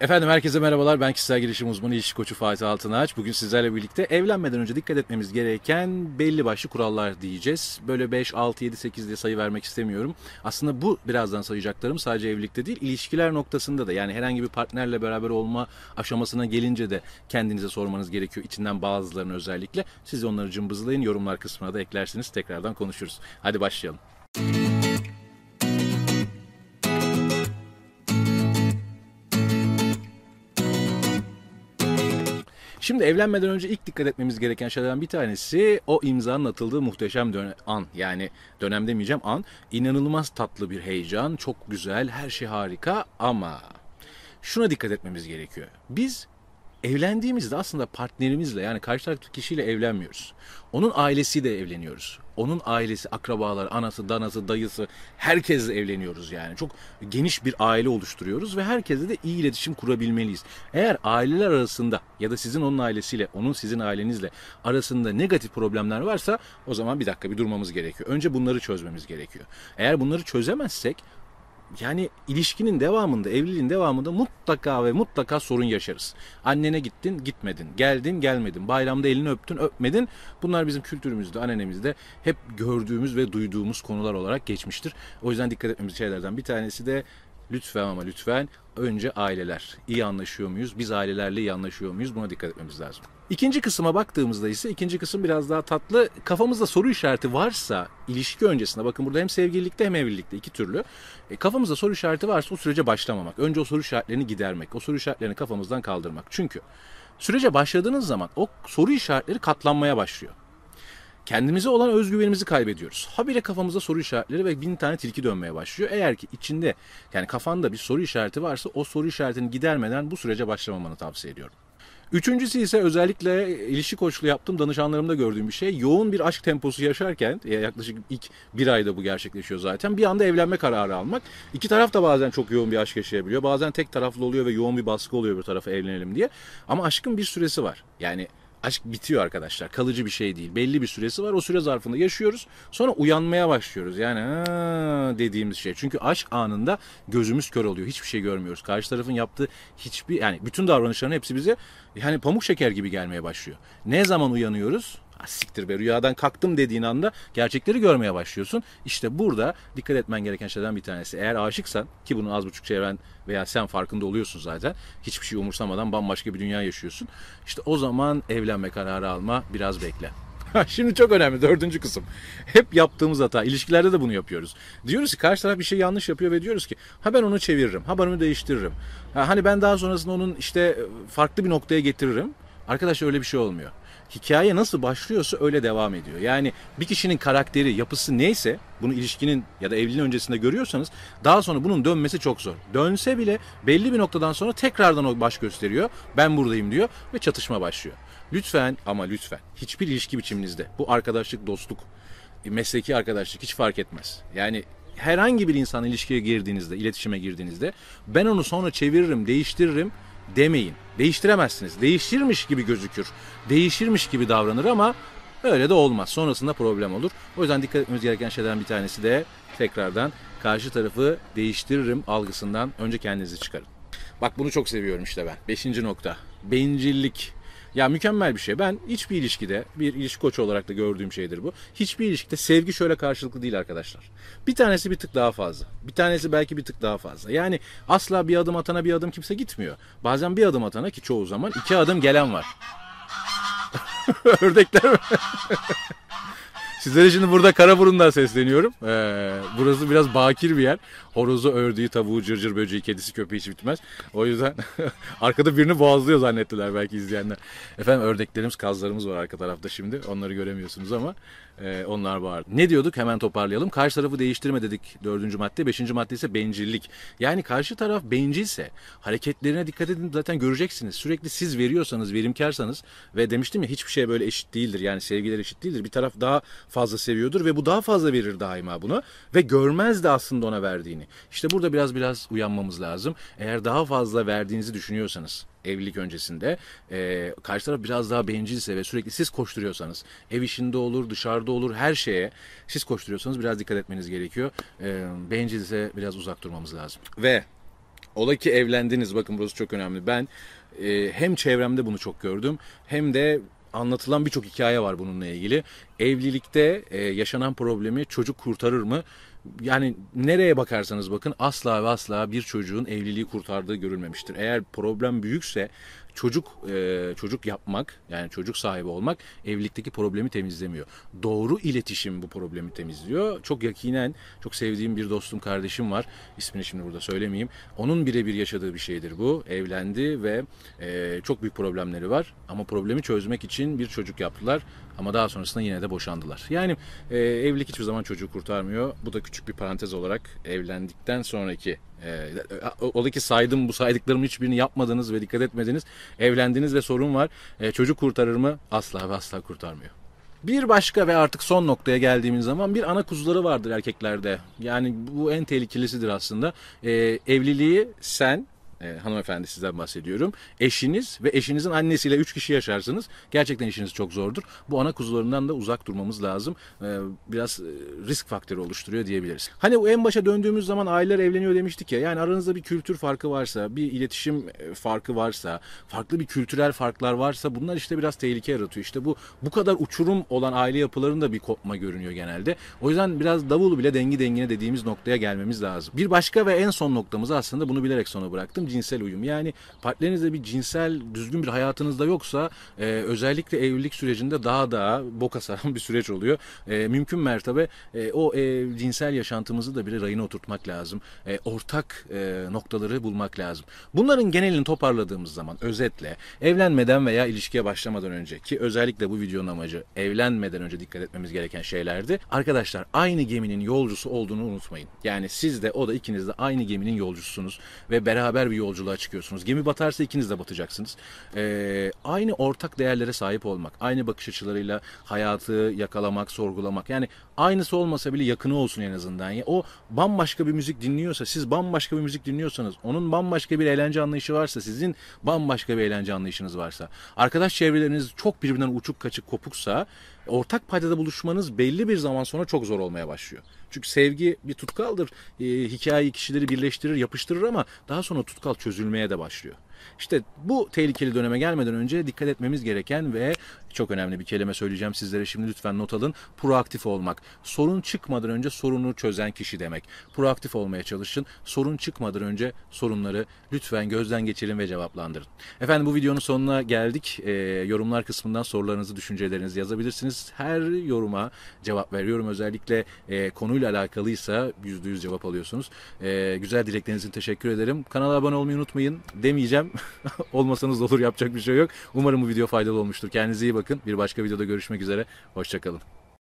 Efendim herkese merhabalar. Ben kişisel gelişim uzmanı ilişki koçu Fatih Altınaç. Bugün sizlerle birlikte evlenmeden önce dikkat etmemiz gereken belli başlı kurallar diyeceğiz. Böyle 5, 6, 7, 8 diye sayı vermek istemiyorum. Aslında bu birazdan sayacaklarım sadece evlilikte değil, ilişkiler noktasında da yani herhangi bir partnerle beraber olma aşamasına gelince de kendinize sormanız gerekiyor. İçinden bazılarını özellikle. Siz onları cımbızlayın. Yorumlar kısmına da eklersiniz. Tekrardan konuşuruz. Hadi başlayalım. Şimdi evlenmeden önce ilk dikkat etmemiz gereken şeylerden bir tanesi o imzanın atıldığı muhteşem dönem, an. Yani dönem demeyeceğim an. İnanılmaz tatlı bir heyecan, çok güzel, her şey harika ama şuna dikkat etmemiz gerekiyor. Biz evlendiğimizde aslında partnerimizle yani karşı taraftaki kişiyle evlenmiyoruz. Onun ailesiyle evleniyoruz. Onun ailesi, akrabalar, anası, danası, dayısı herkesle evleniyoruz yani. Çok geniş bir aile oluşturuyoruz ve herkesle de iyi iletişim kurabilmeliyiz. Eğer aileler arasında ya da sizin onun ailesiyle, onun sizin ailenizle arasında negatif problemler varsa o zaman bir dakika bir durmamız gerekiyor. Önce bunları çözmemiz gerekiyor. Eğer bunları çözemezsek yani ilişkinin devamında, evliliğin devamında mutlaka ve mutlaka sorun yaşarız. Annene gittin, gitmedin. Geldin, gelmedin. Bayramda elini öptün, öpmedin. Bunlar bizim kültürümüzde, annenemizde hep gördüğümüz ve duyduğumuz konular olarak geçmiştir. O yüzden dikkat etmemiz şeylerden bir tanesi de lütfen ama lütfen önce aileler. İyi anlaşıyor muyuz? Biz ailelerle iyi anlaşıyor muyuz? Buna dikkat etmemiz lazım. İkinci kısma baktığımızda ise ikinci kısım biraz daha tatlı. Kafamızda soru işareti varsa ilişki öncesinde bakın burada hem sevgililikte hem evlilikte iki türlü. E, kafamızda soru işareti varsa o sürece başlamamak. Önce o soru işaretlerini gidermek. O soru işaretlerini kafamızdan kaldırmak. Çünkü sürece başladığınız zaman o soru işaretleri katlanmaya başlıyor kendimize olan özgüvenimizi kaybediyoruz. Habire kafamızda soru işaretleri ve bin tane tilki dönmeye başlıyor. Eğer ki içinde yani kafanda bir soru işareti varsa o soru işaretini gidermeden bu sürece başlamamanı tavsiye ediyorum. Üçüncüsü ise özellikle ilişki koçluğu yaptığım danışanlarımda gördüğüm bir şey. Yoğun bir aşk temposu yaşarken yaklaşık ilk bir ayda bu gerçekleşiyor zaten. Bir anda evlenme kararı almak. İki taraf da bazen çok yoğun bir aşk yaşayabiliyor. Bazen tek taraflı oluyor ve yoğun bir baskı oluyor bir tarafa evlenelim diye. Ama aşkın bir süresi var. Yani aşk bitiyor arkadaşlar. Kalıcı bir şey değil. Belli bir süresi var. O süre zarfında yaşıyoruz. Sonra uyanmaya başlıyoruz. Yani dediğimiz şey. Çünkü aşk anında gözümüz kör oluyor. Hiçbir şey görmüyoruz. Karşı tarafın yaptığı hiçbir yani bütün davranışların hepsi bize yani pamuk şeker gibi gelmeye başlıyor. Ne zaman uyanıyoruz? Ah, siktir be rüyadan kalktım dediğin anda gerçekleri görmeye başlıyorsun. İşte burada dikkat etmen gereken şeylerden bir tanesi. Eğer aşıksan ki bunu az buçuk çevren veya sen farkında oluyorsun zaten. Hiçbir şey umursamadan bambaşka bir dünya yaşıyorsun. İşte o zaman evlenme kararı alma biraz bekle. Şimdi çok önemli dördüncü kısım. Hep yaptığımız hata. ilişkilerde de bunu yapıyoruz. Diyoruz ki karşı taraf bir şey yanlış yapıyor ve diyoruz ki ha ben onu çeviririm. Ha ben onu değiştiririm. Ha, hani ben daha sonrasında onun işte farklı bir noktaya getiririm. Arkadaş öyle bir şey olmuyor hikaye nasıl başlıyorsa öyle devam ediyor. Yani bir kişinin karakteri, yapısı neyse bunu ilişkinin ya da evliliğin öncesinde görüyorsanız daha sonra bunun dönmesi çok zor. Dönse bile belli bir noktadan sonra tekrardan o baş gösteriyor. Ben buradayım diyor ve çatışma başlıyor. Lütfen ama lütfen hiçbir ilişki biçiminizde bu arkadaşlık, dostluk, mesleki arkadaşlık hiç fark etmez. Yani herhangi bir insan ilişkiye girdiğinizde, iletişime girdiğinizde ben onu sonra çeviririm, değiştiririm demeyin. Değiştiremezsiniz. Değişirmiş gibi gözükür. Değişirmiş gibi davranır ama öyle de olmaz. Sonrasında problem olur. O yüzden dikkat etmemiz gereken şeylerden bir tanesi de tekrardan karşı tarafı değiştiririm algısından önce kendinizi çıkarın. Bak bunu çok seviyorum işte ben. Beşinci nokta. Bencillik. Ya mükemmel bir şey. Ben hiçbir ilişkide bir ilişki koçu olarak da gördüğüm şeydir bu. Hiçbir ilişkide sevgi şöyle karşılıklı değil arkadaşlar. Bir tanesi bir tık daha fazla. Bir tanesi belki bir tık daha fazla. Yani asla bir adım atana bir adım kimse gitmiyor. Bazen bir adım atana ki çoğu zaman iki adım gelen var. Ördekler? Sizlere şimdi burada Karaburun'dan sesleniyorum. Ee, burası biraz bakir bir yer. Horozu, ördüğü, tavuğu, cırcır böceği, kedisi, köpeği hiç bitmez. O yüzden arkada birini boğazlıyor zannettiler belki izleyenler. Efendim ördeklerimiz, kazlarımız var arka tarafta şimdi. Onları göremiyorsunuz ama e, onlar var. Ne diyorduk? Hemen toparlayalım. Karşı tarafı değiştirme dedik dördüncü madde. Beşinci madde ise bencillik. Yani karşı taraf bencilse hareketlerine dikkat edin zaten göreceksiniz. Sürekli siz veriyorsanız, verimkarsanız ve demiştim ya hiçbir şey böyle eşit değildir. Yani sevgiler eşit değildir. Bir taraf daha fazla seviyordur ve bu daha fazla verir daima bunu ve görmez de aslında ona verdiğini. İşte burada biraz biraz uyanmamız lazım. Eğer daha fazla verdiğinizi düşünüyorsanız evlilik öncesinde e, karşı taraf biraz daha bencilse ve sürekli siz koşturuyorsanız ev işinde olur dışarıda olur her şeye siz koşturuyorsanız biraz dikkat etmeniz gerekiyor. E, bencilse biraz uzak durmamız lazım. Ve Ola ki evlendiniz bakın burası çok önemli. Ben e, hem çevremde bunu çok gördüm hem de anlatılan birçok hikaye var bununla ilgili. Evlilikte e, yaşanan problemi çocuk kurtarır mı? Yani nereye bakarsanız bakın asla ve asla bir çocuğun evliliği kurtardığı görülmemiştir. Eğer problem büyükse çocuk e, çocuk yapmak yani çocuk sahibi olmak evlilikteki problemi temizlemiyor. Doğru iletişim bu problemi temizliyor. Çok yakinen çok sevdiğim bir dostum kardeşim var. İsmini şimdi burada söylemeyeyim. Onun birebir yaşadığı bir şeydir bu. Evlendi ve e, çok büyük problemleri var. Ama problemi çözmek için bir çocuk yaptılar. Ama daha sonrasında yine de boşandılar. Yani e, evlilik hiçbir zaman çocuğu kurtarmıyor. Bu da küçük bir parantez olarak evlendikten sonraki e, ola ki saydım bu saydıklarımın hiçbirini yapmadınız ve dikkat etmediniz. Evlendiniz ve sorun var. E, çocuk kurtarır mı? Asla ve asla kurtarmıyor. Bir başka ve artık son noktaya geldiğimiz zaman bir ana kuzuları vardır erkeklerde. Yani bu en tehlikelisidir aslında. E, evliliği sen e, hanımefendi sizden bahsediyorum. Eşiniz ve eşinizin annesiyle üç kişi yaşarsınız. Gerçekten işiniz çok zordur. Bu ana kuzularından da uzak durmamız lazım. E, biraz e, risk faktörü oluşturuyor diyebiliriz. Hani en başa döndüğümüz zaman aileler evleniyor demiştik ya. Yani aranızda bir kültür farkı varsa, bir iletişim e, farkı varsa, farklı bir kültürel farklar varsa bunlar işte biraz tehlike yaratıyor. İşte bu bu kadar uçurum olan aile yapılarında bir kopma görünüyor genelde. O yüzden biraz davulu bile dengi dengine dediğimiz noktaya gelmemiz lazım. Bir başka ve en son noktamız aslında bunu bilerek sona bıraktım cinsel uyum. Yani partnerinizde bir cinsel düzgün bir hayatınızda yoksa e, özellikle evlilik sürecinde daha da boka saran bir süreç oluyor. E, mümkün mertebe e, o e, cinsel yaşantımızı da bir rayına oturtmak lazım. E, ortak e, noktaları bulmak lazım. Bunların genelini toparladığımız zaman özetle evlenmeden veya ilişkiye başlamadan önce ki özellikle bu videonun amacı evlenmeden önce dikkat etmemiz gereken şeylerdi. Arkadaşlar aynı geminin yolcusu olduğunu unutmayın. Yani siz de o da ikiniz de aynı geminin yolcususunuz ve beraber bir yolculuğa çıkıyorsunuz. Gemi batarsa ikiniz de batacaksınız. Ee, aynı ortak değerlere sahip olmak, aynı bakış açılarıyla hayatı yakalamak, sorgulamak. Yani aynısı olmasa bile yakını olsun en azından. Yani o bambaşka bir müzik dinliyorsa, siz bambaşka bir müzik dinliyorsanız, onun bambaşka bir eğlence anlayışı varsa, sizin bambaşka bir eğlence anlayışınız varsa, arkadaş çevreleriniz çok birbirinden uçuk kaçık kopuksa, ortak paydada buluşmanız belli bir zaman sonra çok zor olmaya başlıyor. Çünkü sevgi bir tutkaldır. E, hikayeyi kişileri birleştirir, yapıştırır ama daha sonra tutkal çözülmeye de başlıyor. İşte bu tehlikeli döneme gelmeden önce dikkat etmemiz gereken ve çok önemli bir kelime söyleyeceğim sizlere şimdi lütfen not alın. Proaktif olmak. Sorun çıkmadan önce sorunu çözen kişi demek. Proaktif olmaya çalışın. Sorun çıkmadan önce sorunları lütfen gözden geçirin ve cevaplandırın. Efendim bu videonun sonuna geldik. E, yorumlar kısmından sorularınızı, düşüncelerinizi yazabilirsiniz. Her yoruma cevap veriyorum. Özellikle e, konuyla alakalıysa %100 cevap alıyorsunuz. E, güzel dilekleriniz için teşekkür ederim. Kanala abone olmayı unutmayın demeyeceğim. Olmasanız da olur yapacak bir şey yok. Umarım bu video faydalı olmuştur. Kendinize iyi bakın. Bir başka videoda görüşmek üzere. Hoşçakalın.